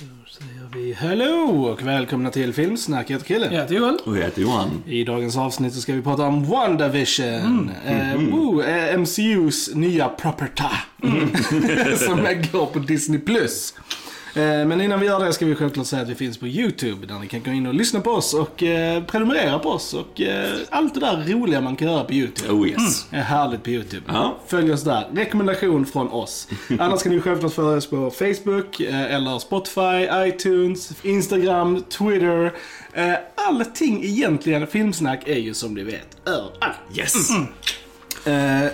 Då säger vi hello och välkomna till Filmsnack. Jag heter Kille. Jag heter Joel. Och jag heter Johan. I dagens avsnitt så ska vi prata om WandaVision. Eh, woo, eh, MCUs nya property. som går på Disney+. Plus. Eh, Men innan vi gör det ska vi självklart säga att vi finns på YouTube där ni kan gå in och lyssna på oss och eh, prenumerera på oss och eh, allt det där roliga man kan göra på YouTube. Oh yes. är härligt på YouTube. Ja. Följ oss där. Rekommendation från oss. Annars kan ni självklart följa oss på Facebook, eh, eller Spotify, iTunes, Instagram, Twitter. Allting egentligen filmsnack är ju som ni vet överallt. Yes. Eh,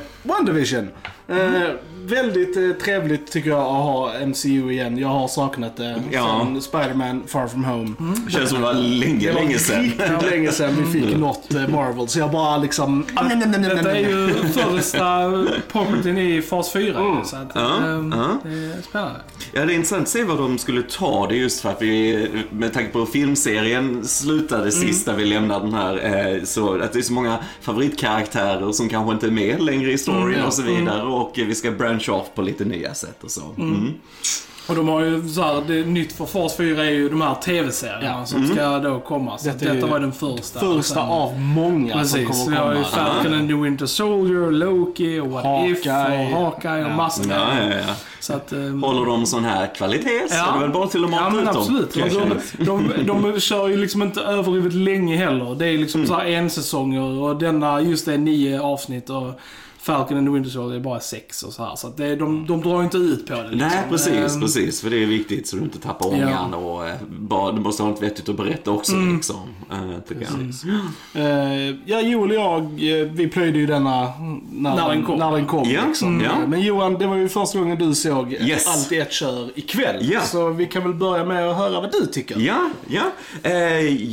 Eh, väldigt eh, trevligt tycker jag att ha MCU igen. Jag har saknat det Ja. sen Spider-Man Far From Home. Känns som det var länge, länge sedan. Riktigt länge sedan vi fick något eh, Marvel. Så jag bara liksom... Detta är ju första propertyn i fas 4. Mm. Så att, Ja, ja. det är spännande. Ja, det är intressant att se vad de skulle ta. Det just för att vi, med tanke på hur filmserien slutade sist när vi lämnade den här, eh, så att det är så många favoritkaraktärer som kanske inte är med längre i storyn ja. och så vidare. Och eh, vi ska branch off på lite nya sätt och så. Mm. Och de har ju så här, det nytt för fas 4 är ju de här tv-serierna Ja. som ska då komma. Så Detta detta, är ju var den första. Första sen- av många Precis, som vi kommer har ju att komma. Falcon and the Winter Soldier, Loki och What If Hawkeye. och Hawkeye och Ja. massa Ja, ja, ja. Så att, ehm, Håller de sån här kvalitet så Ja. är det väl bara till att mata Ja men ut dem. absolut. De, de, de kör ju liksom inte överdrivet länge heller. Det är liksom Mm. så här en säsonger och denna just det är nio avsnitt och Falcon and the Winter Soldier är bara sex och så här. Så att det, de, de drar inte ut på det liksom. Nej, precis, Ehm, precis. För det är viktigt så du inte tappar ångan och eh, bara, du måste ha något vettigt att berätta också Mm. liksom. Tycker jag. Eh, ja, Joel och jag, vi plöjde ju denna när, När den kom. När den kom Ja, liksom. ja. Eh, Men Johan, det var ju första gången du såg Yes. allt i ett kör ikväll. Ja. Så vi kan väl börja med att höra vad du tycker. Ja, ja. Eh,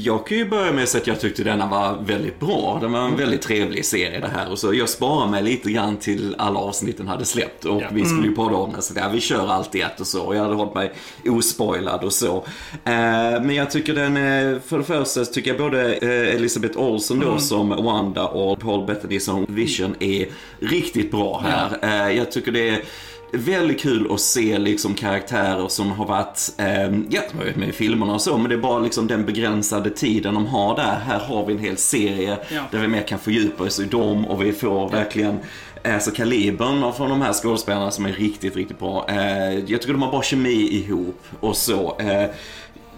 jag kan ju börja med att säga att jag tyckte denna var väldigt bra. Det var en väldigt trevlig serie det här. Och så jag sparar mig lite grann till alla avsnitten hade släppt. Och Ja. vi skulle ju podda om det, så där, vi kör allt i ett och så. Och jag hade hållit mig ospoilad och så. Eh, men jag tycker den, eh, för det första tycker jag både eh, Elisabeth Olsen då som Wanda och Paul Bettany som Vision är riktigt bra här. Eh, jag tycker det är väldigt kul att se liksom karaktärer som har varit, eh, ja, de har varit med i filmerna och så, men det är bara liksom den begränsade tiden de har där. Här har vi en hel serie Ja. där vi mer kan fördjupa oss i dem och vi får verkligen Alltså kalibern från de här skådespelarna som är riktigt, riktigt bra. Eh, jag tycker de har bra kemi ihop och så. Eh,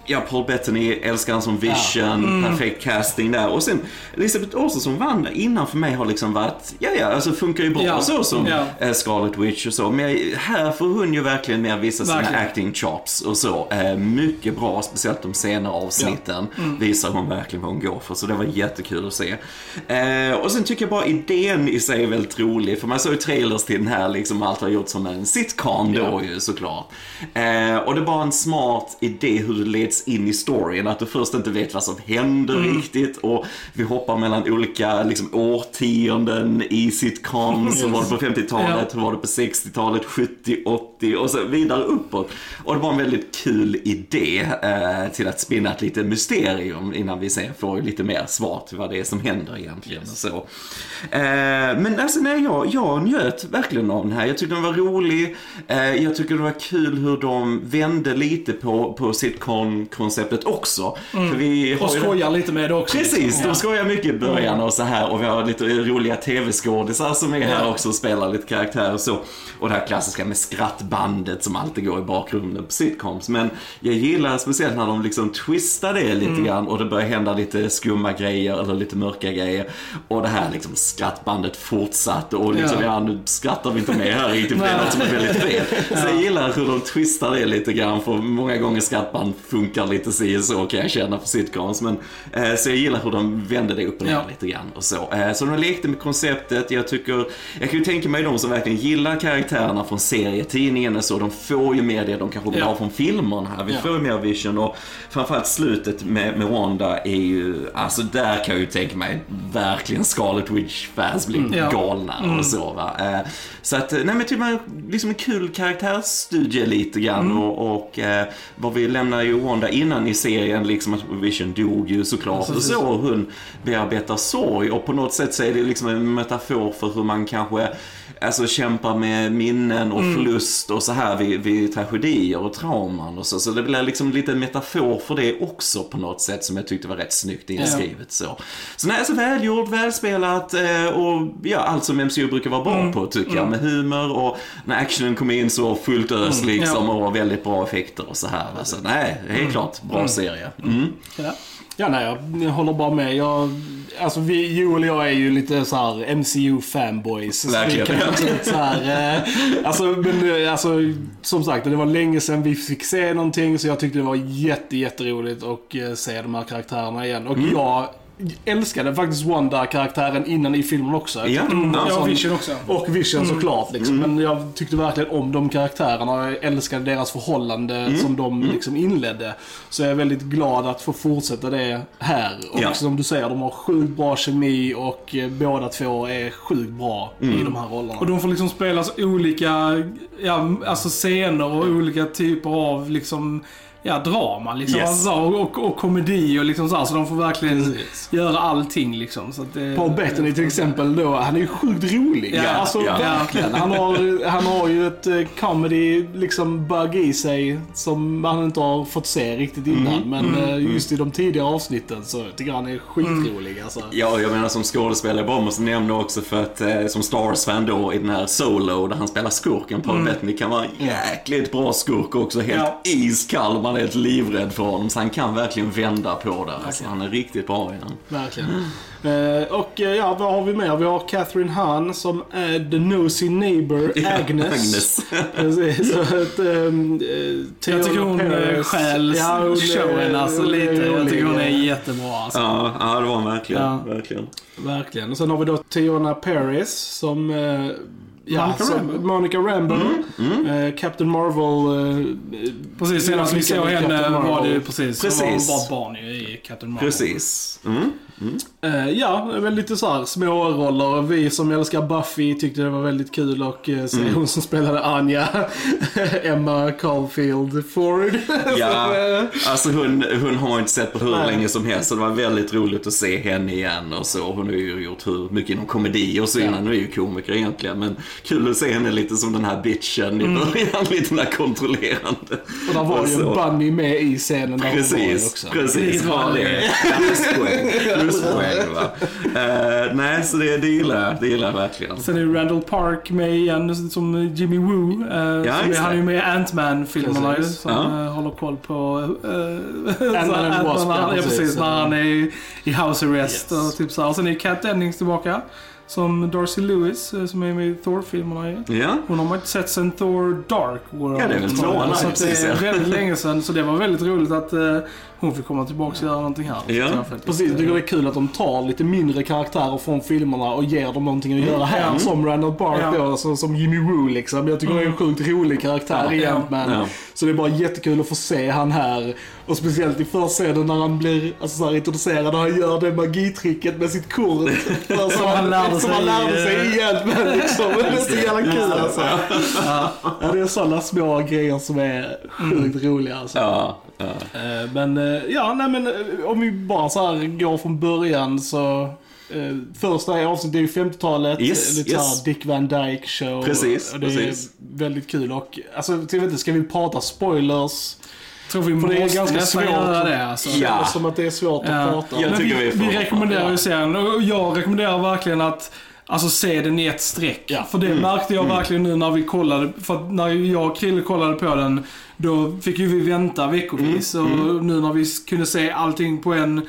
Ja, Paul Bettany, älskar han som Vision, perfekt casting där. Och sen Elisabeth Olsen som Wanda innan för mig har liksom varit, ja ja, alltså funkar ju bra Ja, så som ja. eh, Scarlet Witch och så. Men här får hon ju verkligen mer visa sina Verkligen. acting chops och så. Eh, mycket bra, speciellt de senare avsnitten Mm. visar hon verkligen vad hon går för. Så det var jättekul att se. Eh, och sen tycker jag bara idén i sig är väldigt rolig. För man såg ju trailers till den här, liksom allt har gjort som en sitcom då ju såklart. Och det är bara en smart idé hur det leds in i storyn. Att du först inte vet vad som händer Mm. riktigt. Och vi hoppar mellan olika liksom, årtionden i sitcoms. Så var det på 50-talet, hur var det på 60-talet, 70, 80 och så vidare uppåt. Och det var en väldigt kul idé eh, till att spinna ett litet mysterium innan vi sen får lite mer svar till vad det är som händer egentligen. Och så. Eh, men alltså nej, jag, jag njöt verkligen av den här. Jag tyckte den var rolig. Eh, jag tycker det var kul hur de vände lite på, på sitcom-konceptet också. För vi har Mm. Och ju- skojar lite med det också. Precis, liksom. de skojar mycket i början och så här och vi har lite roliga tv-skådisar som är här också och spelar lite karaktärer och så. Och det här klassiska med skrattbandet som alltid går i bakgrunden på sitcoms. Men jag gillar speciellt när de liksom twistar det lite Mm. grann och det börjar hända lite skumma grejer eller lite mörka grejer. Och det här liksom skrattbandet fortsatte och liksom, Ja. ja, nu skrattar vi inte mer här riktigt för det är något som är väldigt fel. Så jag gillar hur de twistar det lite grann för många gånger skrattband funkar lite si och så kan jag känna för sitcoms. Men, eh, så jag gillar hur de vände det upp och ner Ja. lite grann och så. Eh, så de lekte med konceptet. Jag tycker, jag kan ju tänka mig de som verkligen gillar karaktärerna från serietidningen och så. De får ju mer det de kanske vill Ja. ha från filmerna här. Vi Ja. får ju mer vision och framförallt slutet med, med Wanda är ju, alltså där kan jag ju tänka mig verkligen Scarlet Witch-fans blir Ja. galna och så va. Eh, så att, nej men typ man, liksom en kul karaktärsstudie lite grann och, och eh, vad vi lämnar ju Wanda Wanda innan i serien, liksom att Vision dog ju såklart. Och så hon bearbetar sorg och på något sätt så är det liksom en metafor för hur man kanske alltså kämpar med minnen och förlust och så här vid, vid tragedier och trauman och så. Så det blir liksom lite en metafor för det också på något sätt som jag tyckte var rätt snyggt inskrivet så. Så nej, så välgjort, välspelat eh, och ja, allt som MCU brukar vara bra på tycker jag. Med humor och när actionen kom in så fullt ös liksom och väldigt bra effekter och så här. Så nej, helt klart bra serie. Mm. Ja. Ja, nej, jag håller bara med. Jag, alltså, vi, Joel och jag är ju lite så här MCU-fanboys. Verkligen. så här, eh, alltså, men, eh, alltså, som sagt, det var länge sedan vi fick se någonting så jag tyckte det var jätte, jätteroligt att eh, se de här karaktärerna igen. Och Mm. jag älskade faktiskt Wanda-karaktären innan i filmen också. Ja, en Ja, sån- Vision också. och Vision såklart liksom. Men jag tyckte verkligen om de karaktärerna och jag älskade deras förhållande som de liksom inledde. Så jag är väldigt glad att få fortsätta det här. Och Ja. som du säger, de har sjukt bra kemi och eh, båda två är sjukt bra i de här rollerna. Och de får liksom spela olika ja, alltså scener och olika typer av liksom Ja, drama liksom. Yes. Alltså, och, och, och komedi och liksom så här, Så de får verkligen Precis. göra allting liksom. Så att det, Paul Bettany till exempel då, han är ju sjukt rolig. Ja, alltså ja. verkligen. Han har, han har ju ett eh, comedy liksom bug i sig som han inte har fått se riktigt innan. Mm. Men eh, just i de tidigare avsnitten så tycker jag han är skitrolig alltså. Ja, jag menar som skådespelare, bara måste nämna också för att eh, som Stars-fan då i den här Solo där han spelar skurken, Paul Bettany kan vara en jäkligt bra skurk också. Helt Ja. iskall, man är helt livrädd för honom. Så han kan verkligen vända på det. Alltså, han är riktigt bra i den. Verkligen. Eh, och eh, ja, vad har vi mer? Vi har Catherine Hahn som är the nosy neighbor Agnes. Agnes. Precis. Så att, ehm, eh, Jag tycker hon Paris- eh, stjäl Ja, hon är- showen alltså hon lite. Jag tycker hon är jättebra alltså. Ja, ja, det var han verkligen. Ja. verkligen. Verkligen. Och sen har vi då Tiona Paris som... Eh, ja, Monica Rambeau. Monica Rambeau. Eh, Captain Marvel. Eh, Precis, senast vi såg henne var det precis. Precis. Då var hon bara barn i Captain Marvel. Precis. Mm. Eh, ja, men lite så här små roller. Vi som älskar Buffy tyckte det var väldigt kul och eh, se Mm. hon som spelade Anja, Emma Caulfield Ford. Ja, Så, alltså hon, hon har inte sett på hur Nej. länge som helst så det var väldigt roligt att se henne igen och så. Hon har ju gjort hur mycket inom komedi och så innan. Hon är ju komiker egentligen. Men kul att se henne lite som den här bitchen i början, lite den här kontrollerande. och där var ju så- Bunny med i scenen där hon var Precis, också. precis. Ja, det. Pluspoäng. Pluspoäng va. Eh, nej, så det, det gillar jag. Det gillar jag verkligen. Sen är Randall Park med igen som Jimmy Woo. Eh, som är, just han är ju med i Ant-Man-filmerna ju. Som Ja. eh, håller koll på... Uh, Ant-Man and Wasp, ja, ja, precis. precis. När han är i, i house arrest Yes. och typ så här. Och sen är Kat Dennings tillbaka. Som Darcy Lewis, som är med i Thor-filmerna ju. Ja, Hon har man inte sett sen Thor Dark World. Ja, det är väl tvåan, Så ja, det är ja. väldigt länge sedan. Så det var väldigt roligt att hon fick komma tillbaka och göra någonting här. Ja. Precis, jag tycker det är kul att de tar lite mindre karaktärer från filmerna och ger dem någonting att göra här. Mm. Som Randall Park Ja. då, alltså, som Jimmy Woo liksom. Jag tycker det är en sjukt rolig karaktär Ja, i ja. Ant-Man. Ja. Så det är bara jättekul att få se han här. Och speciellt i första scenen när han blir alltså, så här, introducerad och han gör det magitricket med sitt kort. För, som, han lärde som sig han lärde i, sig i Ant-Man liksom. Det är så jävla kul alltså. Ja, det är sådana små grejer som är sjukt roliga alltså. ja, ja. Men eh, ja, nej men eh, om vi bara så här går från början så eh, Första avsnittet är ju 50-talet, Yes, lite yes. såhär Dick Van Dyke show. Precis, och det precis. är väldigt kul och alltså, jag vet inte, ska vi prata spoilers? tror vi För det är måste ganska svårt. göra det alltså. Det Ja. känns som att det är svårt Ja. att prata om. Jag Men tycker vi, vi vi rekommenderar ju serien och jag rekommenderar verkligen att Alltså se den i ett streck. Ja. För det märkte jag verkligen nu när vi kollade. För att när jag och Krille kollade på den, då fick ju vi vänta veckovis. Och nu när vi kunde se allting på en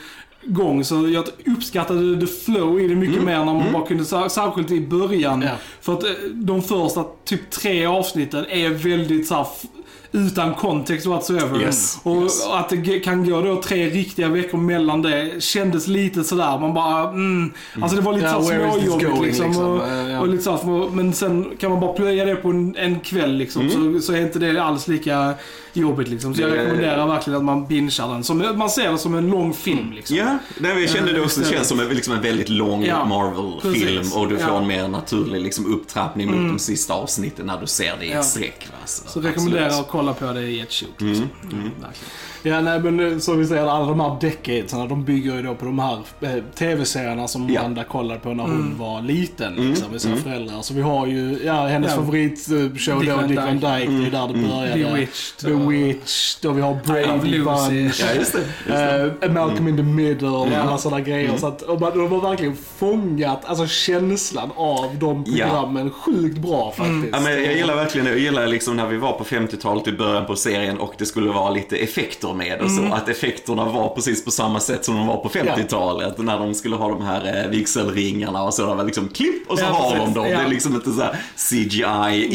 gång så jag uppskattade the flow i det mycket mer när man bara kunde, sär- särskilt i början. Ja. För att eh, de första typ tre avsnitten är väldigt så här, f- utan kontext whatsoever. Yes, Och yes. att det kan gå då tre riktiga veckor mellan det kändes lite sådär. Man bara, mm. Alltså det var lite Ja, this småjobbigt liksom. liksom? Och, Eh, ja. och lite så men sen kan man bara plöja det på en, en kväll liksom. Så, så är inte det alls lika jobbigt liksom. Så jag rekommenderar verkligen att man bingear den. Som, man ser det som en lång film liksom. Ja, Ja, nej, vi kände det också. Det känns som en, liksom en väldigt lång Ja, Marvel-film och du får Ja. en mer naturlig liksom, upptrappning mot de sista avsnitten när du ser det i Ja. ett streck. va. Så, Så rekommenderar att kolla på det i ett tjok. Liksom. Mm, verkligen. Ja, nej men eh, som vi säger, alla de här decadesarna, de bygger ju då på de här eh, tv-serierna som Ja. Amanda kollade på när hon var liten, liksom, med sina mm. föräldrar. Så vi har ju, ja, hennes Ja. favoritshow Dick då, Dick Van Dyke. Det är där det började. Bewitched. och- Bewitched, och vi har Brady. Bunch. Ja, just det. Just det. Uh, Malcolm in the middle och Ja. alla sådana grejer. Så att, och man, de har verkligen fångat alltså, känslan av de Ja. programmen sjukt bra faktiskt. Ja, men jag gillar verkligen det. Jag gillar liksom när vi var på 50-talet i början på serien och det skulle vara lite effekter med och så. Att effekterna var precis på samma sätt som de var på 50-talet. När de skulle ha de här eh, vigselringarna och så. Det var liksom klipp och så Ja, har de precis. dem. Det är liksom inte så här CGI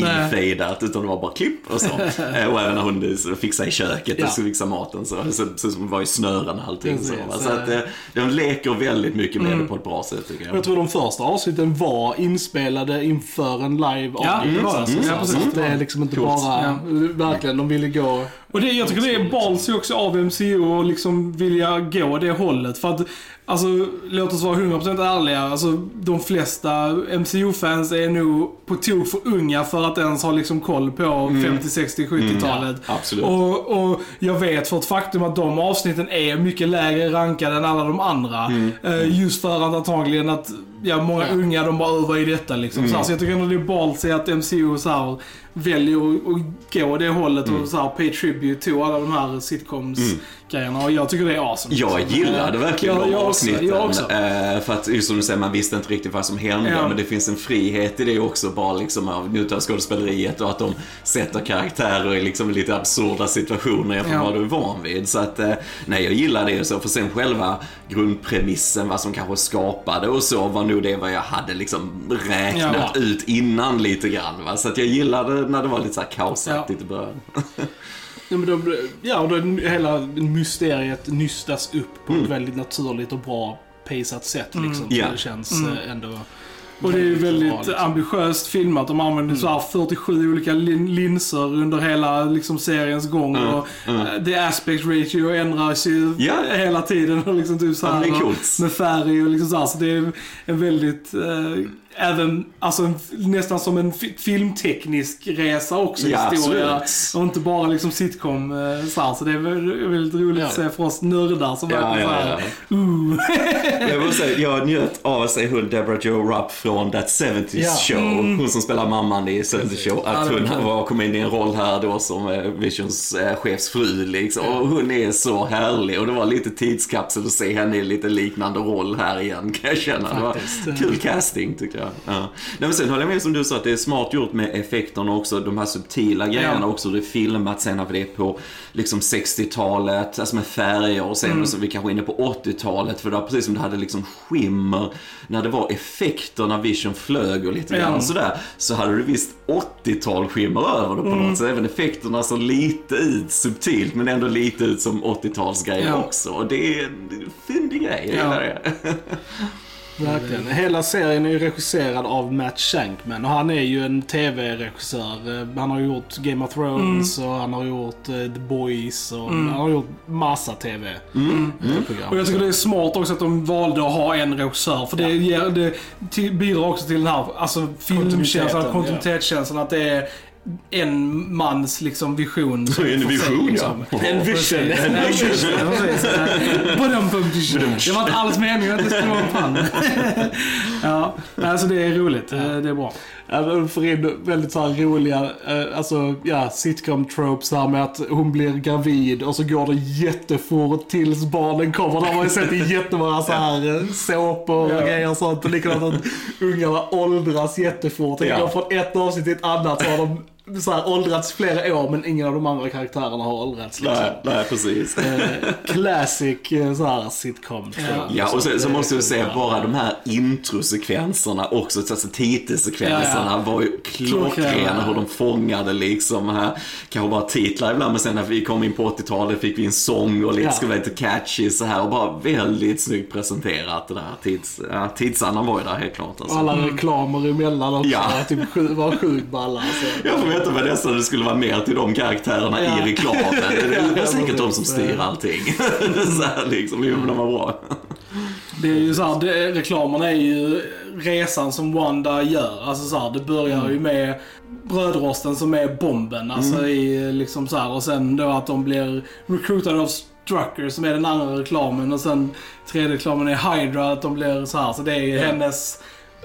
Nej. infadat utan det var bara klipp och så. Eh, och även när hon fixade i köket Ja. och skulle fixa maten så. Så, så, så var ju snören och allting. Så, Precis. va? så att eh, de leker väldigt mycket med det på ett bra sätt tycker jag. Jag tror de första avsnitten var inspelade inför en live Ja, det var det. alltså, Mm, så att det är liksom inte Coolt. bara, verkligen, de ville gå Och det, jag tycker det är ballsy också av MCU och liksom vilja gå det hållet. För att, alltså, låt oss vara 100% ärliga. Alltså, de flesta MCU-fans är nog på tok för unga för att ens ha liksom koll på 50, 60, 70-talet. Ja, absolut. Och, och jag vet för ett faktum att de avsnitten är mycket lägre rankade än alla de andra. Eh, just för att antagligen att ja, många Ja. unga de bara övar i detta liksom. Så, här, så jag tycker ändå det är ballsy att MCU så här, väljer att, gå det hållet och så här, pay tribute till alla de här sitcoms-grejerna. Och jag tycker det är awesome. Jag liksom. gillade verkligen ja, de jag också, avsnitten. Jag också. Eh, för att just som du säger, man visste inte riktigt vad som hände. Ja. Men det finns en frihet i det också, bara liksom av skådespeleriet och att de sätter karaktärer i liksom lite absurda situationer jämfört med Ja. vad du är van vid. Så att, eh, nej jag gillar det. Så för sen själva grundpremissen, vad som kanske skapade och så, var nog det vad jag hade liksom räknat Ja. ut innan lite grann. Va? Så att jag gillade när det var lite så här kaosaktigt Ja. i början. Ja, men då, ja, och då hela mysteriet nystas upp på Mm. ett väldigt naturligt och bra paceat sätt. Liksom, Ja. Så det känns eh, ändå... Och det är ju bra, väldigt liksom. ambitiöst filmat. De använder så här 47 olika lin- linser under hela liksom, seriens gång. Mm, Och, eh, The aspect ratio ändras ju Ja. hela tiden. Och liksom, typ, så Ja, här, det coolt. Med färg och liksom så, här, så det är en väldigt, eh, även, alltså nästan som en fi- filmteknisk resa också. Ja, historia. absolut. Och inte bara liksom sitcom. eh, Så, här, så det är väl- väldigt roligt Ja. att se för oss nördar som Ja, verkligen ja, så ja. ooh. Jag, måste säga, jag njöt av att se hon Deborah Jo Rupp från That 70s Ja. Show. Hon som spelar mamman i 70s Show. Att hon var, kom in i en roll här då som eh, Visions eh, chefsfru liksom. Och hon är så härlig. Och det var lite tidskapsel att se henne i lite liknande roll här igen kan jag känna. Det var kul casting tycker jag. Ja. Nej, men sen håller jag med som du sa att det är smart gjort med effekterna också. De här subtila grejerna också. Det är filmat sen när det är på liksom 60-talet, alltså med färger och sen så är vi kanske inne på 80-talet för det var precis som det hade liksom skimmer när det var effekter när Vision flög och lite grann Ja. sådär. Så hade du visst 80-tal skimmer över det på något sätt. Även effekterna såg lite ut subtilt men ändå lite ut som 80-talsgrejer Ja. också. Och det är en fyndig grej, jag Ja. gillar det. Verkligen. Hela serien är ju regisserad av Matt Shankman och han är ju en TV-regissör. Eh, Han har gjort Game of Thrones Mm. och han har gjort eh, The Boys och han har gjort massa TV-program. Och jag tycker det är smart också att de valde att ha en regissör. För det, ger, det bidrar också till den här alltså, filmkänslan, kontinuitetskänslan. Att det är en mans liksom, vision. som En får se, vision, ja. liksom. En vision. En vision. Badum, bum, vision. Det var inte alls meningen att det skulle vara en pann. ja, alltså det är roligt. Det är bra. Ja, de får in väldigt så här roliga, eh, alltså ja, sitcom-tropes här med att hon blir gravid och så går det jättefort tills barnen kommer. Det har man ju sett i jättemånga så här eh, såpor och Ja. grejer och sånt. Och likadant att ungarna åldras jättefort. Det Ja. går från ett avsnitt till ett annat så har de så här åldrats flera år men ingen av de andra karaktärerna har åldrats liksom. Nej, nej, precis. Eh, classic eh, så här sitcom trope. Ja, och sen så det- måste jag säga bara de här introsekvenserna också, alltså titelsekvenserna Ja, ja. var ju klockrena hur de fångade liksom här, kanske bara titlar ibland, men sen när vi kom in på 80-talet fick vi en sång och lite, Ja. skulle vara lite catchy så här och bara väldigt snyggt presenterat det där. Tids, ja, tidsandan var ju där helt klart alltså. Alla reklamer emellan också. Ja. Typ var sjukt balla alltså. Veta vad nästan det skulle vara mer till de karaktärerna Ja. i reklamen. Det är Ja, säkert de som styr allting. så här liksom, jo de var bra. Det är ju så här, det, reklamerna är ju resan som Wanda gör. Alltså så här, det börjar ju med brödrosten som är bomben. Alltså i liksom så här, och sen då att de blir recruitade av Strucker som är den andra reklamen och sen tredje reklamen är Hydra att de blir så här. Så det är ju hennes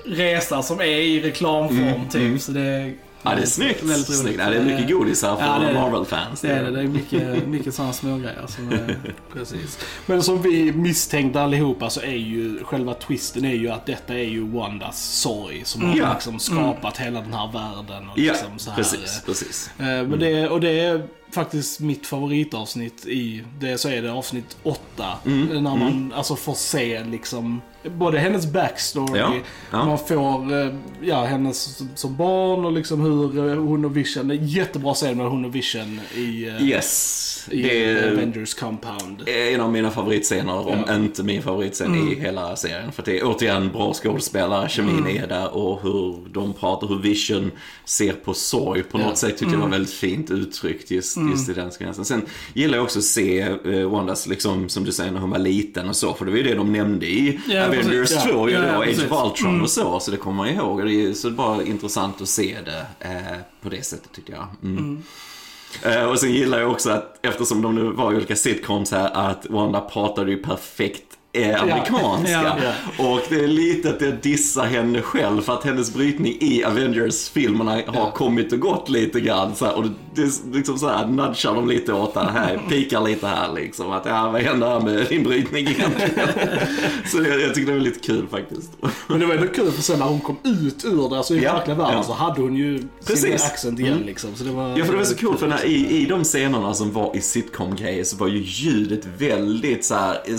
resa som är i reklamform typ. Så det är, Ja, det är snyggt. Väldigt roligt. snyggt. Ja, det är mycket godis här för Ja. Marvel-fans. Det är det. Det är mycket, mycket sådana smågrejer som är... Precis. Men som vi misstänkte allihopa så är ju själva twisten är ju att detta är ju Wandas sorg som har Ja. liksom skapat hela den här världen. Och Ja, liksom så här, precis, precis. eh, Men det, och det är faktiskt mitt favoritavsnitt i det, så är det avsnitt 8. Mm, När man alltså får se liksom både hennes backstory, Ja, ja. man får eh, ja, hennes som- barn och liksom hur eh, hon och Vision, jättebra scen med hon och Vision i, eh, Yes. i Det är Avengers Compound. en av mina favoritscener, om Ja. inte min favoritscen i hela serien. För det är återigen bra skådespelare, kemin är där och hur de pratar, hur Vision ser på sorg på något sätt tyckte jag var väldigt fint uttryckt just, just i den sekvensen. Sen gillar jag också att se eh, Wandas, liksom, som du säger, när hon var liten och så, för det var ju det de nämnde i Avengers precis, ja. 2, ju Ja, då, Age of Ultron och så, så det kommer man ihåg. Och det är, så det är bara intressant att se det eh, på det sättet tycker jag. Mm. Eh, och sen gillar jag också att eftersom de nu var i olika sitcoms här att Wanda pratade ju perfekt eh, amerikanska. Ja. Och det är lite att jag dissar henne själv för att hennes brytning i Avengers-filmerna har kommit och gått lite grann. Så här, och det, är liksom så här, nudgar dem lite åt det här, pikar lite här liksom. Att ja, vad händer här med din brytning egentligen? så jag, jag tycker det var lite kul faktiskt. Men det var ändå kul för sen när hon kom ut ur det, alltså i Ja, verkliga världen, ja. så hade hon ju sin Precis. accent igen Mm. liksom. Så det var, Ja, för det var så coolt för när, i, i de scenerna som var i sitcom-grejer så var ju ljudet väldigt så här en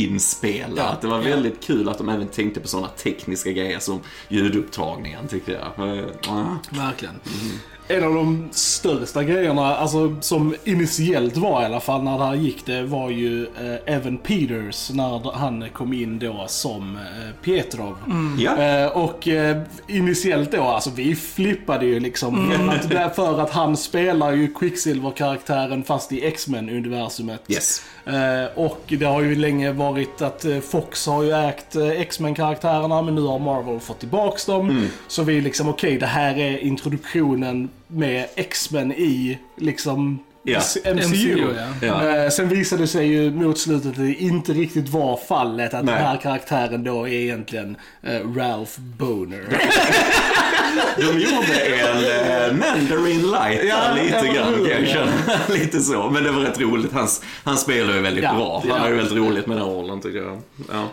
studioinspelat. Ja. Det var väldigt kul att de även tänkte på sådana tekniska grejer som ljudupptagningen tyckte jag. Eh, ah. En av de största grejerna, alltså som initiellt var i alla fall när det här gick det, var ju eh, Evan Peters när han kom in då som eh, Pietrov. Ja. Eh, och eh, initiellt då, alltså vi flippade ju liksom. För, att, därför att han spelar ju Quicksilver-karaktären fast i X-Men-universumet. Yes. Eh, och det har ju länge varit att eh, Fox har ju ägt eh, X-Men-karaktärerna men nu har Marvel fått tillbaks dem. Mm. Så vi liksom, okej det här är introduktionen med X-Men i liksom Ja. MCU. MCU, ja. Ja. Eh, sen visade det sig ju mot slutet att det inte riktigt var fallet. Att Nej. den här karaktären då är egentligen eh, Ralph Boner. De gjorde en eh, Mandarin light Ja, lite grann men kan jag hur, känna. lite så. Men det var rätt roligt. Han, han spelar ju väldigt Ja, bra. Han ja. har ju väldigt roligt med den rollen tycker jag. Ja.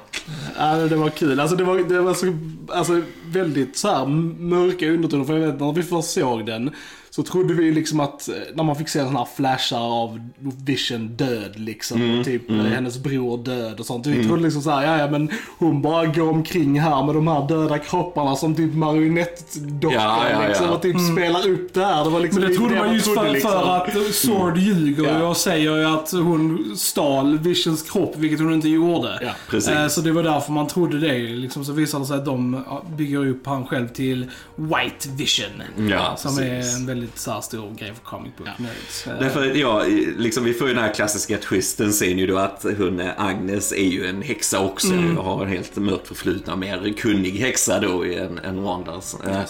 Ja, det var kul. Alltså det var, det var så, alltså, väldigt så här mörka undertoner. För jag vet när vi först såg den så trodde vi liksom att eh, när man fick se sådana här flashar av Vision död liksom. och typ eh, hennes bror död och sånt. Vi trodde liksom såhär, ja ja men hon bara går omkring här med de här döda kropparna som typ marionettdockor Ja, ja, ja. liksom. Och typ spelar upp det här. Det var liksom Men det trodde man just trodde, för, liksom. för att Sword ljuger Ja. och säger ju att hon stal Visions kropp, vilket hon inte gjorde. Ja, precis. Eh, Så det var därför man trodde det. Liksom, så visade det sig att de bygger upp han själv till White Vision. Ja, som precis. är en väldigt så här, stor grej för comic book nerds. Eh, Därför, ja, liksom, vi får ju den här klassiska twisten sen ju då att hon, Agnes är ju en häxa också och har en helt mörkt förflutna, mer kunnig häxa då än, än Wandas. Eh,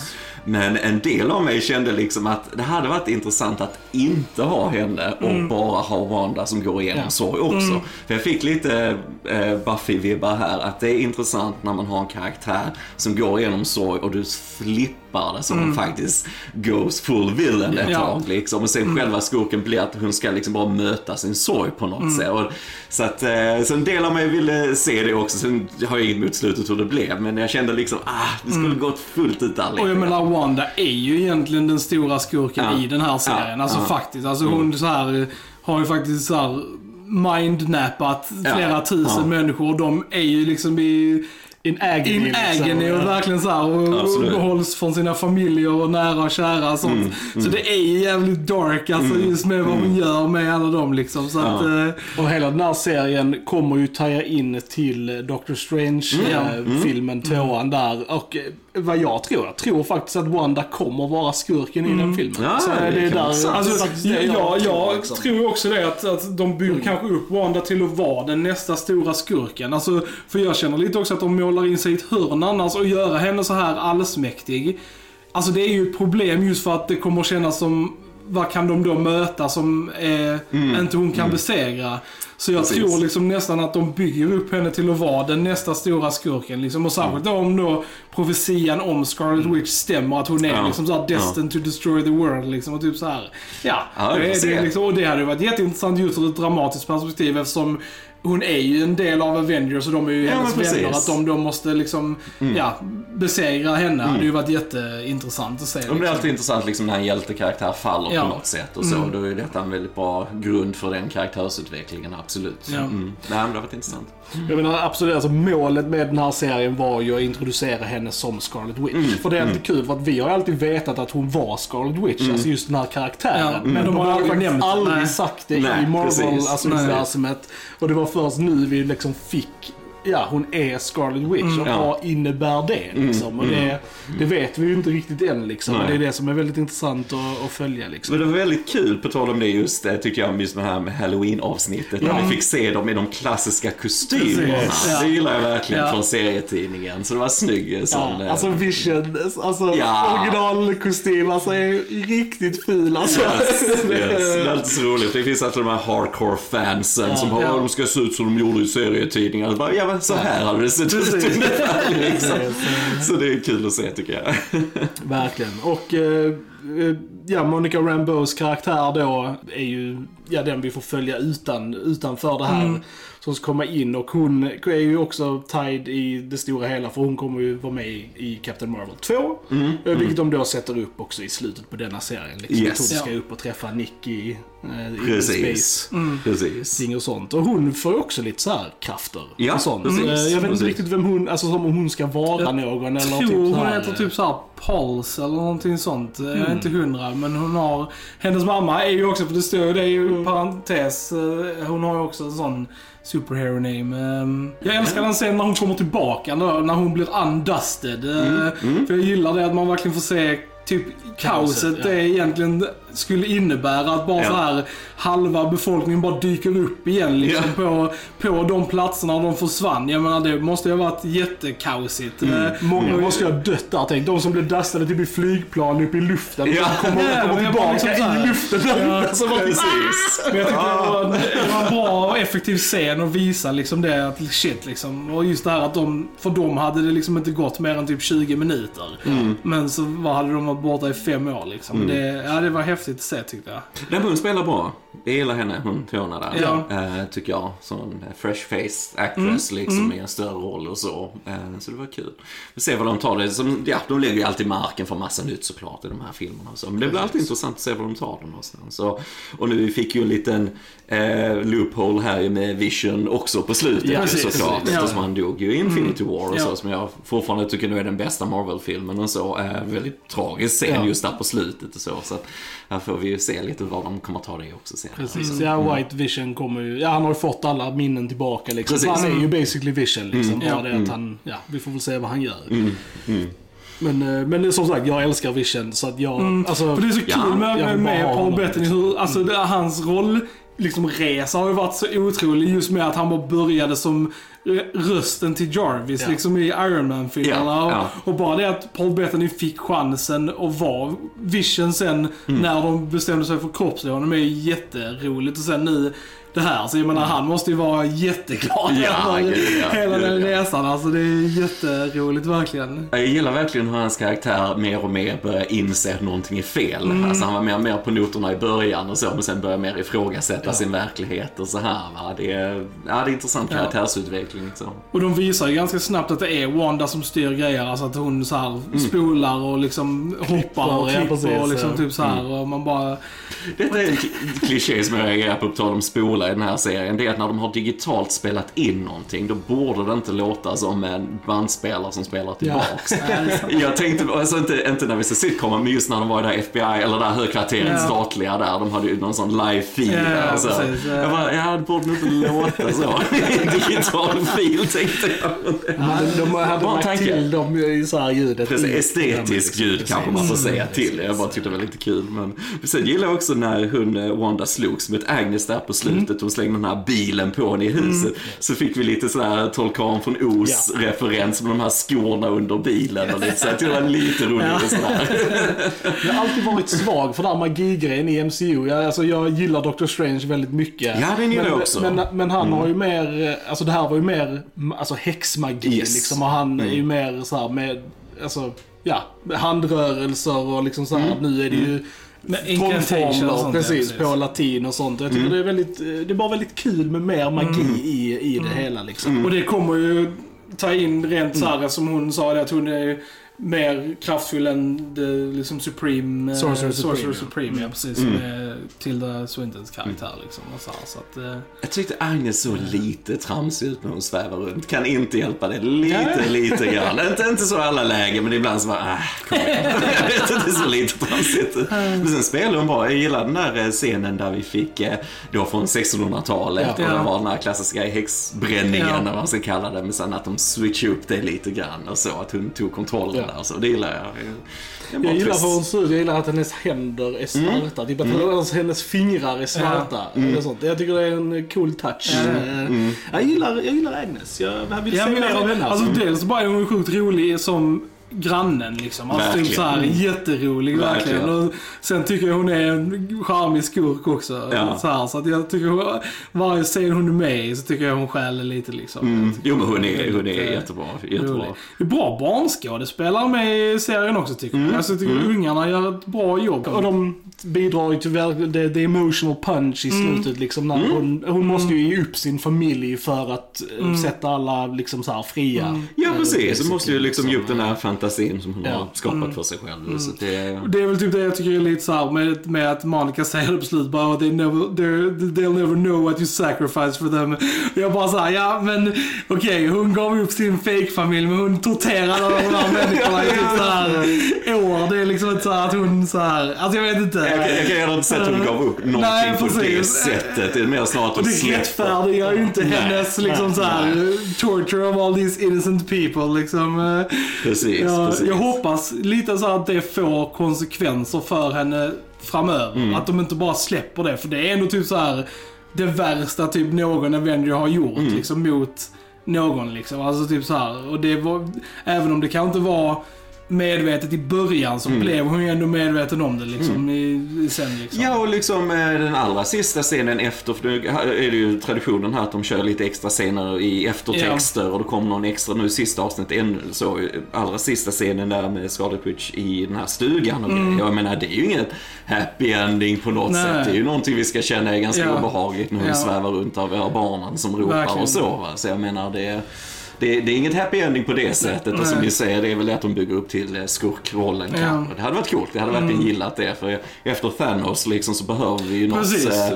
Men en del av mig kände liksom att det hade varit intressant att inte ha henne och bara ha Wanda som går igenom Ja. sorg också. För jag fick lite eh, Buffy-vibbar här, att det är intressant när man har en karaktär som går igenom sorg och du flippar det som hon faktiskt goes full villain ett Ja. tag liksom. Och sen själva skurken blir att hon ska liksom bara möta sin sorg på något sätt. Och, så att, eh, så en del av mig ville se det också. Sen har jag inget mot slutet hur det blev. Men jag kände liksom, ah, det skulle gått fullt ut där lite. Och jag menar, Wanda är ju egentligen den stora skurken Ja. i den här serien. Ja, Alltså ja. faktiskt. Alltså hon så här, eh, har ju faktiskt så här mindnappat flera tusen människor. De är ju liksom i, In agony. in liksom. agony och verkligen så här och, Absolut. hålls från sina familjer och nära och kära och sånt. Så det är ju jävligt dark alltså just med vad hon gör med alla dem liksom. Så att, Ja. eh, Och hela den här serien kommer ju taja in till Doctor Strange-filmen, tvåan där. Och eh, vad jag tror, jag tror faktiskt att Wanda kommer vara skurken i den filmen. Ja, så det det är där. Alltså, faktiskt jag, jag, jag liksom. tror också det att, att de bygger kanske upp Wanda till att vara den nästa stora skurken. Alltså, för jag känner lite också att de målar in sig i ett hörn annars och göra henne så här allsmäktig. Alltså det är ju ett problem just för att det kommer kännas som vad kan de då möta som eh, inte hon kan besegra? Så jag Precis. tror liksom nästan att de bygger upp henne till att vara den nästa stora skurken. Liksom. Och särskilt då om då profetian om Scarlet Witch stämmer, att hon är Ja. liksom såhär destined to destroy the world. Liksom, och typ så här. Ja, Ja, det, liksom, och det hade ju varit jätteintressant just ur ett dramatiskt perspektiv eftersom hon är ju en del av Avengers och de är ju Ja, hennes vänner. Att de då måste liksom, ja, besegra henne hade ju varit jätteintressant att se. Och det är Liksom. alltid intressant liksom, när en hjältekaraktär faller Ja. på något sätt och så. Då är detta en väldigt bra grund för den karaktärsutvecklingen, absolut. Ja. Mm. Nej, men det har varit intressant. Jag menar absolut, alltså målet med den här serien var ju att introducera henne som Scarlet Witch. För det är alltid kul för att vi har alltid vetat att hon var Scarlet Witch, alltså just den här karaktären. Ja, men de har har aldrig faktiskt nämnt det. aldrig Nej. sagt det Nej, i precis. Marvel-universumet. Och det var först nu vi liksom fick Ja, hon är Scarlet Witch och Ja. vad innebär det liksom? Och det, det vet vi ju inte riktigt än liksom. Och det är det som är väldigt intressant att, att följa liksom. Men det var väldigt kul, på tal om det just det, tycker jag, just det här med Halloween-avsnittet. När vi fick se dem i de klassiska kostymerna. Ja. Det gillar jag verkligen Ja. från serietidningen. Så det var snygg sån... Ja, eh, alltså Vision, alltså Ja. originalkostym, alltså är riktigt ful alltså. Yes, yes. Det är alltid så roligt. Det finns alltid de här hardcore-fansen som bara, Ja. de ska se ut som de gjorde i serietidningar. Bara, Ja, men så här hade det sett ut. Liksom. Så det är kul att se tycker jag. Verkligen. Och eh, eh, ja, Monica Rambos karaktär då är ju ja, den vi får följa utan, utanför det här. Som ska komma in och hon är ju också tied i det stora hela för hon kommer ju vara med i, Captain Marvel 2. eh, Vilket de då sätter upp också i slutet på denna serien. Liksom, Yes. Att hon ska Ja. upp och träffa Nick i, eh, i Precis. Space. Precis. Ting och sånt. Och hon får ju också lite så här krafter. Ja, och sånt. precis. Eh, Jag vet inte Precis. riktigt vem hon, alltså som om hon ska vara Jag någon eller tror typ så hon här, heter typ såhär Pulse eller någonting sånt. Jag Mm. är inte hundra. Men hon har... Hennes mamma är ju också, för det står ju det är ju Mm. parentes. eh, Hon har ju också en sån superhero name. Ehm, Jag älskar den scenen när hon kommer tillbaka när hon blir undusted. eh, Mm. För jag gillar det att man verkligen får se typ kaoset Kaoset, ja. det egentligen skulle innebära. Att bara Ja. så här halva befolkningen bara dyker upp igen liksom, på, på de platserna de försvann. Jag menar det måste ju ha varit jättekaosigt. Mm. Eh, Många och- måste ju ha dött där. Tänk de som blev dustade typ i flygplan uppe i luften. Ja. Som kommer, Ja, kommer tillbaka liksom här- i luften där Ja. bara, Precis. Men jag tyckte det, var en, det var en bra och effektiv scen att visa liksom det att shit liksom. Och just det här att de, för dem hade det liksom inte gått mer än typ 20 minuter. Men så var, hade de varit borta i fem år liksom. Det, ja, det var häftigt sitt sätt tyckte jag. Den men spelar bra. Jag gillar henne, hon Fiona där. Ja. Eh, tycker jag. Som fresh face actress liksom i en större roll och så. Eh, så det var kul. Vi ser vad de tar det. Som, ja, de lägger ju alltid marken för massa nytt såklart i de här filmerna. och Så. Men det blir alltid intressant att se var de tar dem någonstans. Så, och nu fick ju en liten eh, loophole här med Vision också på slutet Ja, precis. såklart. Ja. Eftersom han dog ju i Infinity War och så. Som jag fortfarande tycker nu är den bästa Marvel-filmen och så. Eh, väldigt tragisk scen just där på slutet och så. Så att, här får vi ju se lite vad de kommer ta det också sen. Precis, ja White Vision kommer ju, ja han har ju fått alla minnen tillbaka liksom. Precis. Han är ju basically Vision liksom. Bara Ja. det att han, ja vi får väl se vad han gör. Men, eh, men som sagt, jag älskar Vision så att jag, alltså. För det är så kul Ja, med, jag med, med Paul Bettany, alltså det, hans roll, liksom resa har ju varit så otrolig just med att han bara började som rösten till Jarvis Ja. liksom i Iron Man-filmerna. Ja, och, ja. och bara det att Paul Bettany fick chansen att vara Vision sen när de bestämde sig för kroppsliga honom är jätteroligt. Och sen nu det här, så jag menar han måste ju vara jätteglad Ja, över ja, hela den ja. resan. Alltså det är jätteroligt verkligen. Jag gillar verkligen hur hans karaktär mer och mer börjar inse att någonting är fel. Mm. Alltså han var mer och mer på noterna i början och så, men sen börjar mer ifrågasätta sin verklighet och så här. Va? Det, är, ja, det är intressant Ja. karaktärsutveckling. Liksom. Och de visar ju ganska snabbt att det är Wanda som styr grejer. Alltså att hon så här spolar och liksom hoppar och ja, klipper och liksom ja. typ så här och man bara... Detta är en kl- kliché som jag reagerar på, på tal om spola. I den här serien, det är att när de har digitalt spelat in någonting, då borde det inte låta som en bandspelare som spelar tillbaks. Jag tänkte, alltså inte, inte när vi ser sitcomen, men just när de var i det FBI, eller där högkvarteret Ja. statliga där, de hade ju någon sån live feed Ja, där. och Så. precis, ja. Jag bara, ja det borde inte låta så. Digital fil tänkte jag. Men de hade Bara lagt till dem i så här ljudet. Precis, estetiskt ljud Precis. kanske man får säga till. Jag bara tyckte det var lite kul. Men sen gillar jag också när hon, eh, Wanda slogs mot Agnes där på slutet. Hon slängde den här bilen på henne i huset. Så fick vi lite sån här Tolkan från Os referens med de här skorna under bilen. Och lite så. Jag det var lite roligt sådär. Jag har alltid varit svag för den här magigrejen i MCU. Jag, alltså, jag gillar Doctor Strange väldigt mycket. Ja, den gillar men, jag också. Mm. Men, men han har ju mer, eh, alltså det här var ju mer alltså, häxmagi Yes. liksom. Och han är ju Mm. mer så här med, alltså, ja, handrörelser och liksom så här. Mm. Nu är det ju och trollformler precis, på latin och sånt. Jag tycker Mm. det är väldigt, det är bara väldigt kul med mer magi i, i det hela liksom. Mm. Och det kommer ju ta in rent så här som hon sa att hon är mer kraftfull än the, liksom Supreme... eh, Sorcerer Supreme. Supreme, ja precis. Mm. Med Tilda Swintons karaktär liksom. Och så, här, så att, eh, Jag tyckte Agnes såg lite tramsig ut när hon svävar runt. Kan inte hjälpa det. Lite, Ja. lite grann. Inte, inte så i alla lägen, men ibland så bara, äh, kom igen. Jag vet inte, det är så lite tramsigt ut. Men sen spelar hon bra. Jag gillar den där eh, scenen där vi fick, eh, då från 1600-talet, Ja. och det var den här klassiska häxbränningen, Ja. eller vad man ska kalla det. Men sen att de switchade upp det lite grann och så, att hon tog kontrollen Ja. Där. Så det gillar jag. Bra Jag gillar hur hon ser ut. Jag gillar att hennes händer är svarta. Typ att hennes- hennes fingrar är svarta. Eller sånt. Jag tycker det är en cool touch. Eh, Jag, gillar, jag gillar Agnes. Jag, jag vill se mer av henne. alltså, Alltså. dels bara är hon sjukt rolig som grannen liksom. Alltså typ Verkligen. så här, jätterolig verkligen. Verkligen. Och sen tycker jag hon är en charmig skurk också. Ja. Så, här, så att jag tycker hon, varje scen hon är med i så tycker jag hon skäller lite liksom. Mm. Jo, men hon är, hon är eh, jättebra. jättebra. rolig. Det är bra barnskådespelare med i serien också tycker jag. Alltså jag tycker ungarna gör ett bra jobb. Och de bidrar ju till the, the emotional punch i slutet. Liksom, när hon, hon måste ju ge upp sin familj för att eh, sätta alla liksom, så här, fria. Ja, Eh, precis. Så måste ju liksom ge upp liksom, den här fantasin som hon Ja. har skapat för sig själv. Så det, Det är väl typ det jag tycker är lite såhär med, med att Monica säger det på slutet bara they never, they'll never know what you sacrifice for them. Och jag bara såhär, ja men okej hon gav upp sin fake-familj men hon torterade alla de här människorna i typ såhär år. Det är liksom inte såhär att hon såhär, alltså jag vet inte. jag, jag kan gärna inte säga att hon gav upp någonting Nej, på det sättet. Det är mer snarare att Och hon det släpper. rättfärdigar ju inte Nej, hennes liksom nej, såhär torture of all these innocent people liksom. Precis, Jag, jag hoppas lite så att det får konsekvenser för henne framöver. Mm. Att de inte bara släpper det. För det är ändå typ så här det värsta typ någon Avenger har gjort Mm. liksom mot någon liksom. Alltså typ så här. Och det var, även om det kan inte vara medvetet i början så Mm. blev hon ju ändå medveten om det liksom i, i sen liksom. Ja, och liksom eh, den allra sista scenen efter, för nu är det ju traditionen här att de kör lite extra scener i eftertexter och det kommer någon extra, nu sista avsnittet, en, så allra sista scenen där med Scarlet Witch i den här stugan och grejer. Jag menar, det är ju inget happy ending på något Nej. sätt. Det är ju någonting vi ska känna är ganska Ja. obehagligt när hon Ja. svävar runt av våra barnen som ropar Verkligen. och så. Va? Så jag menar, det är det, det är inget happy ending på det sättet och som Nej. ni säger, det är väl det att de bygger upp till eh, skurkrollen Ja. kanske. Det hade varit coolt, jag hade verkligen gillat det. För efter Thanos liksom så behöver vi ju något Precis. eh,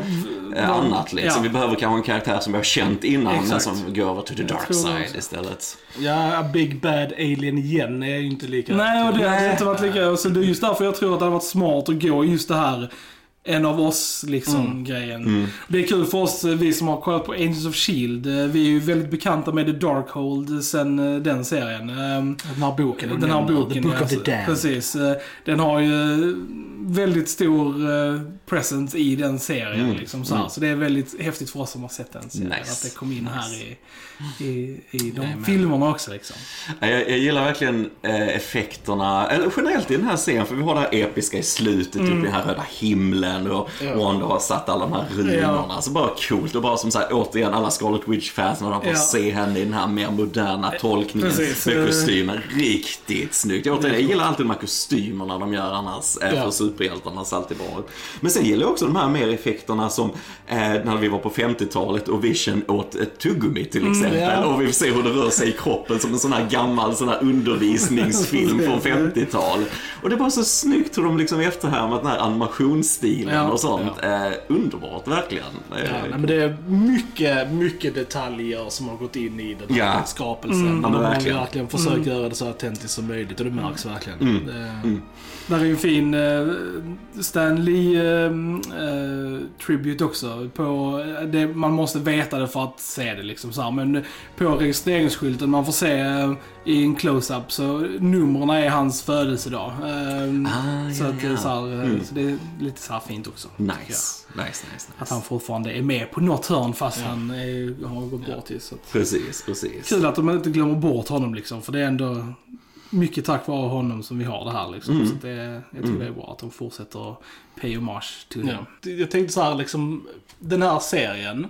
eh, annat liksom. ja. Vi behöver kanske en karaktär som vi har känt innan men Exakt. som går över till the dark side istället. Ja, Big Bad Alien igen är ju inte lika... Nej, och det hade Nej. inte varit lika... Så det är just därför jag tror att det hade varit smart att gå just det här en av oss liksom grejen. Det är kul för oss, eh, vi som har kollat på Angels of Shield. Eh, Vi är ju väldigt bekanta med The Darkhold sen eh, den serien. Ehm, Den här boken. du Den här boken, The Book ja, of the alltså, Damned. Precis. Eh, Den har ju väldigt stor eh, presence i den serien. Mm. Liksom, så, här. så det är väldigt häftigt för oss som har sett den serien. Nice. Att det kom in här i, i, i de Jajamän. filmerna också. Liksom. Ja, Jag, jag gillar verkligen eh, effekterna, eller generellt i den här scenen, för vi har det här episka i slutet, Mm. typ i den här röda himlen och Ja. Wanda har satt alla de här runorna. Så bara coolt och bara som sagt återigen alla Scarlet Witch-fans när de får Ja. se henne i den här mer moderna tolkningen Precis. med kostymen. Riktigt snyggt. Jag, återigen, jag gillar alltid de här kostymerna de gör annars, eh, Ja. för superhjältarna ser alltid ut. Men sen gillar jag också de här mer effekterna som eh, när vi var på 50-talet och Vision åt ett tuggummi till exempel. ja. Och vi ser hur det rör sig i kroppen som en sån här gammal sån här undervisningsfilm från 50-tal. Och det bara så snyggt hur de liksom efterhärmat den här animationsstilen bilen Ja. och sånt. Eh, underbart, verkligen. Eh, Ja, nej, men det är mycket, mycket detaljer som har gått in i den här Ja. skapelsen. Ja, De men har verkligen. verkligen försökt göra det så autentiskt som möjligt och det märks verkligen. Det, Där är en fin eh, Stan Lee eh, eh, tribute också. På, det, man måste veta det för att se det liksom så här. Men på registreringsskylten man får se eh, i en close-up så numren är hans födelsedag. Eh, Ah, så ja, att ja. så, här, eh, Mm. så det är lite så fint också. Nice. Nice, nice, nice. Att han fortfarande är med på något hörn fast han är, har gått bort. i, Så att, Precis, precis. kul att de inte glömmer bort honom liksom. För det är ändå mycket tack vare honom som vi har det här liksom. Mm. Så det, jag tror det är bra att de fortsätter pay homage till honom. Ja. Jag tänkte så här, liksom, den här serien,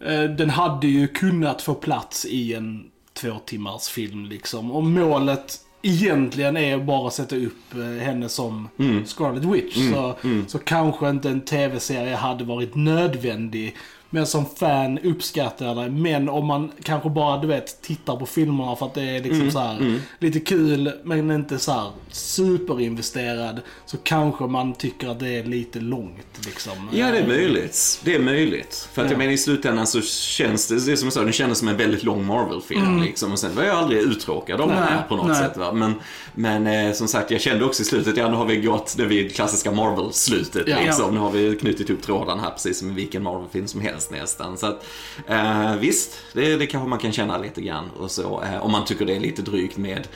eh, den hade ju kunnat få plats i en två timmars film liksom. Och målet egentligen är bara att sätta upp eh, henne som Mm. Scarlet Witch. Så, så kanske inte en tv-serie hade varit nödvändig. Men som fan uppskattar jag det. Men om man kanske bara, du vet, tittar på filmerna för att det är liksom så här lite kul, men inte så här superinvesterad. Så kanske man tycker att det är lite långt liksom. Ja, det är möjligt. Det är möjligt. För att Ja. jag menar i slutändan så känns det, det är som jag sa, det kändes som en väldigt lång Marvel-film liksom. Och sen var jag aldrig uttråkad av det här på något nej. sätt. Va? Men, men eh, som sagt, jag kände också i slutet, ja nu har vi gått det vid klassiska Marvel-slutet Ja. liksom. Nu har vi knutit ihop trådarna här precis som i vilken Marvel-film som helst nästan. Så att, eh, visst, det, det kanske man kan känna lite grann och så. Eh, om man tycker det är lite drygt med,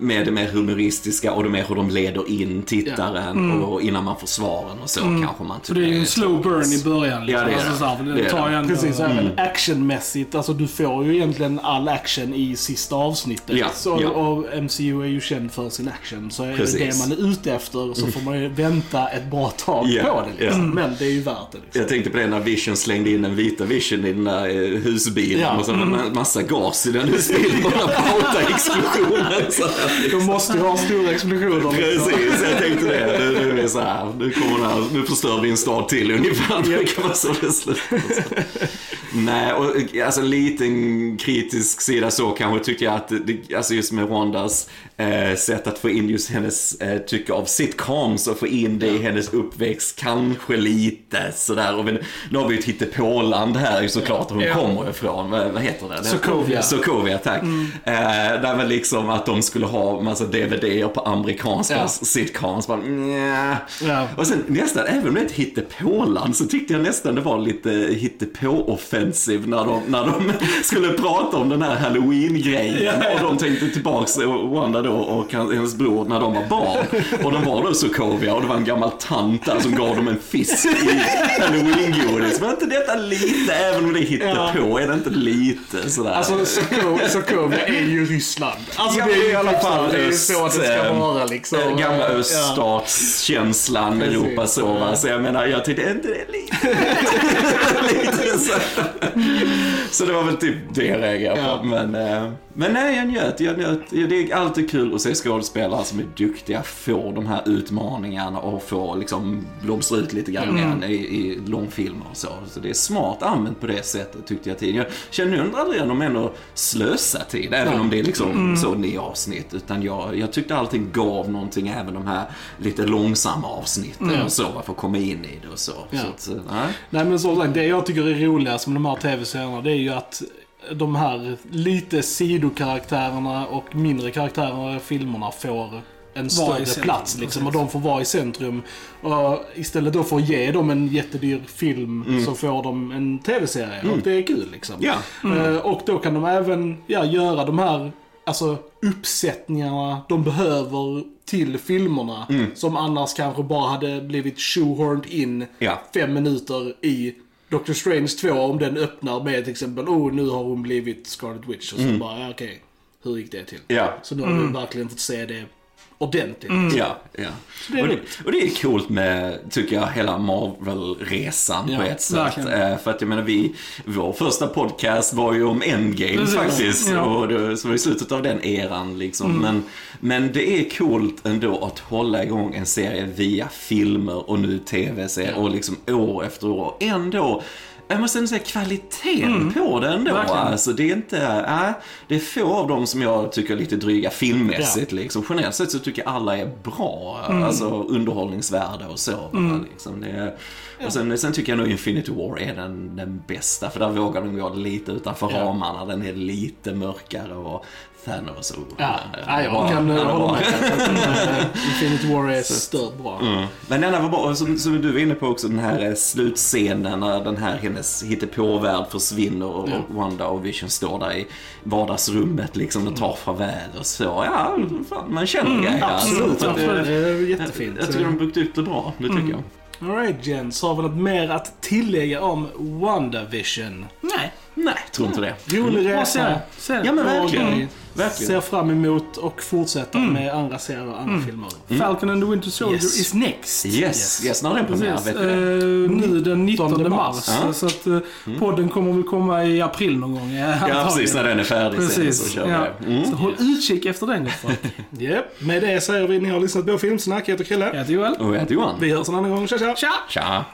med det mer humoristiska och det mer hur de leder in tittaren och innan man får svaren och så kanske man Mm. Tycker det är ju en slow burn i början. Liksom. Ja, det är alltså, det. så Det det tar ju det. ändå... Precis, även actionmässigt. Alltså du får ju egentligen all action i sista avsnittet. Ja, så, ja. Och MCU är ju känd för sin action. Så är Precis. det man är ute efter så får man ju vänta ett bra tag Ja, på det. Liksom. ja. Men det är ju värt det. Liksom. Jag tänkte på det när Vision slängde in den vita Vision i den där eh, husbilen Ja. och så en massa gas i den husbilen och den där explosionen. Så här, De måste ju ha stora explosioner. Liksom. Precis, jag tänkte det. Nu, nu är det så här, nu, kommer här, nu förstör vi en stad till ungefär. Det kan vara så det slutar. Nej, och alltså en liten kritisk sida så kanske tyckte jag att, det, alltså just med Wandas eh, sätt att få in just hennes eh, tycke av sitcoms och få in det i hennes uppväxt, kanske lite sådär. Och nu har vi ju ett hittepåland här såklart, hon Ja. kommer ifrån. Vad, heter det? Sokovia. Sokovia, tack. Eh, där var liksom att de skulle ha massa DVD på amerikanska Ja. sitcoms. Bara. Ja. Och sen nästan, även om det är ett hittepåland, så tyckte jag nästan det var lite hittepå-offensiv när de, när de skulle prata om den här halloween-grejen. Och de tänkte tillbaks, Wanda då och han- hennes bror, när de var barn. Och de var då Sokovia och det var en gammal tant där som gav dem en fisk i halloween-godis. Men är inte detta lite, även om det är hittepå, är det inte lite sådär? Alltså Soko- Sokovia är ju Ryssland. Alltså Ja, det är ju i alla fall det är öst, så det ska eh, vara liksom. Eh, Gamla Ja. öststatskänslan, Precis. Europa så va. Så jag menar, jag tyckte inte det är lite... lite så. så det var väl typ det jag reagerade Ja. på. Men, eh, men nej, jag njöt. Jag njöt. Ja, Det är alltid kul att se skådespelare som är duktiga få de här utmaningarna och få liksom blomstra ut lite grann igen i, i långfilmer och så. Så det är smart använt på det sättet tyckte jag tidigare. Jag känner nu aldrig att de ändå slösar tid, även om det är liksom så nio avsnitt. Utan jag, jag tyckte allting gav någonting, även de här lite långsamma avsnitten och så, för att komma in i det och så. Ja. så att, nej. Nej men som sagt, det jag tycker är roligast med de här tv-serierna det är ju att de här lite sidokaraktärerna och mindre karaktärerna i filmerna får en större centrum, plats liksom. Och de får vara i centrum. Och istället då för att ge dem en jättedyr film så får de en tv-serie. Och det är kul liksom. Ja. Eh, Och då kan de även ja, göra de här alltså, uppsättningarna de behöver till filmerna. Som annars kanske bara hade blivit shoehorned in Ja. fem minuter i Doctor Strange 2 om den öppnar med till exempel oh nu har hon blivit Scarlet Witch. Och så bara, ja, okej, hur gick det till? Ja. Så nu har vi verkligen fått se det ordentligt. Ja, ja. det och, det, och det är coolt med, tycker jag, hela Marvel-resan på Ja, ett sätt. verkligen. Eh, för att jag menar, vi, vår första podcast var ju om Endgame Precis. faktiskt. Ja. Och det, så var i slutet av den eran liksom. Men, men det är coolt ändå att hålla igång en serie via filmer och nu tv-serier och liksom år efter år. Ändå jag måste ändå säga kvaliteten på det ändå. verkligen. Alltså, det är inte, äh, det är få av dem som jag tycker är lite dryga filmmässigt. Liksom. Generellt sett så tycker jag alla är bra. Alltså underhållningsvärda och så. bara, Liksom. Det och sen, sen tycker jag nog Infinity War är den, den bästa. För där vågar de gå lite utanför ramarna. Den är lite mörkare och Thanos och... Ja, ja, jag kan är hålla med. Infinity War är stört bra. Mm. Men den här var bra, som, som du var inne på också, den här eh, slutscenen när den här hennes hittepåvärld försvinner och, och Wanda och Vision står där i vardagsrummet liksom och tar farväl och så. Ja, fan, man känner grejer. Absolut, absolut. Det- Det är jättefint. Jag tycker de byggt upp det bra, det tycker jag. Alright Jens, har vi något mer att tillägga om WandaVision? Nej. Nej, tror inte det. Rolig Bara resa. Ja men verkligen. Verkligen. Ser fram emot och fortsätta med andra serier och andra filmer. Falcon and the Winter Soldier Yes. is next. Yes, yes, när är den premiär? Precis. Vet det? Eh, nu den 19 19 mars. mars. Ja. Så att eh, podden kommer väl komma i april någon gång. eh, Ja, precis, när den är färdig sen så Precis. kör Ja. Mm. Så håll utkik efter den gott folk. Japp, med det säger vi ni har lyssnat på Filmsnack. Jag heter Chrille. Jag heter Joel. Och jag heter Johan. Vi hörs en annan gång. Tja tja! Tja! Tja!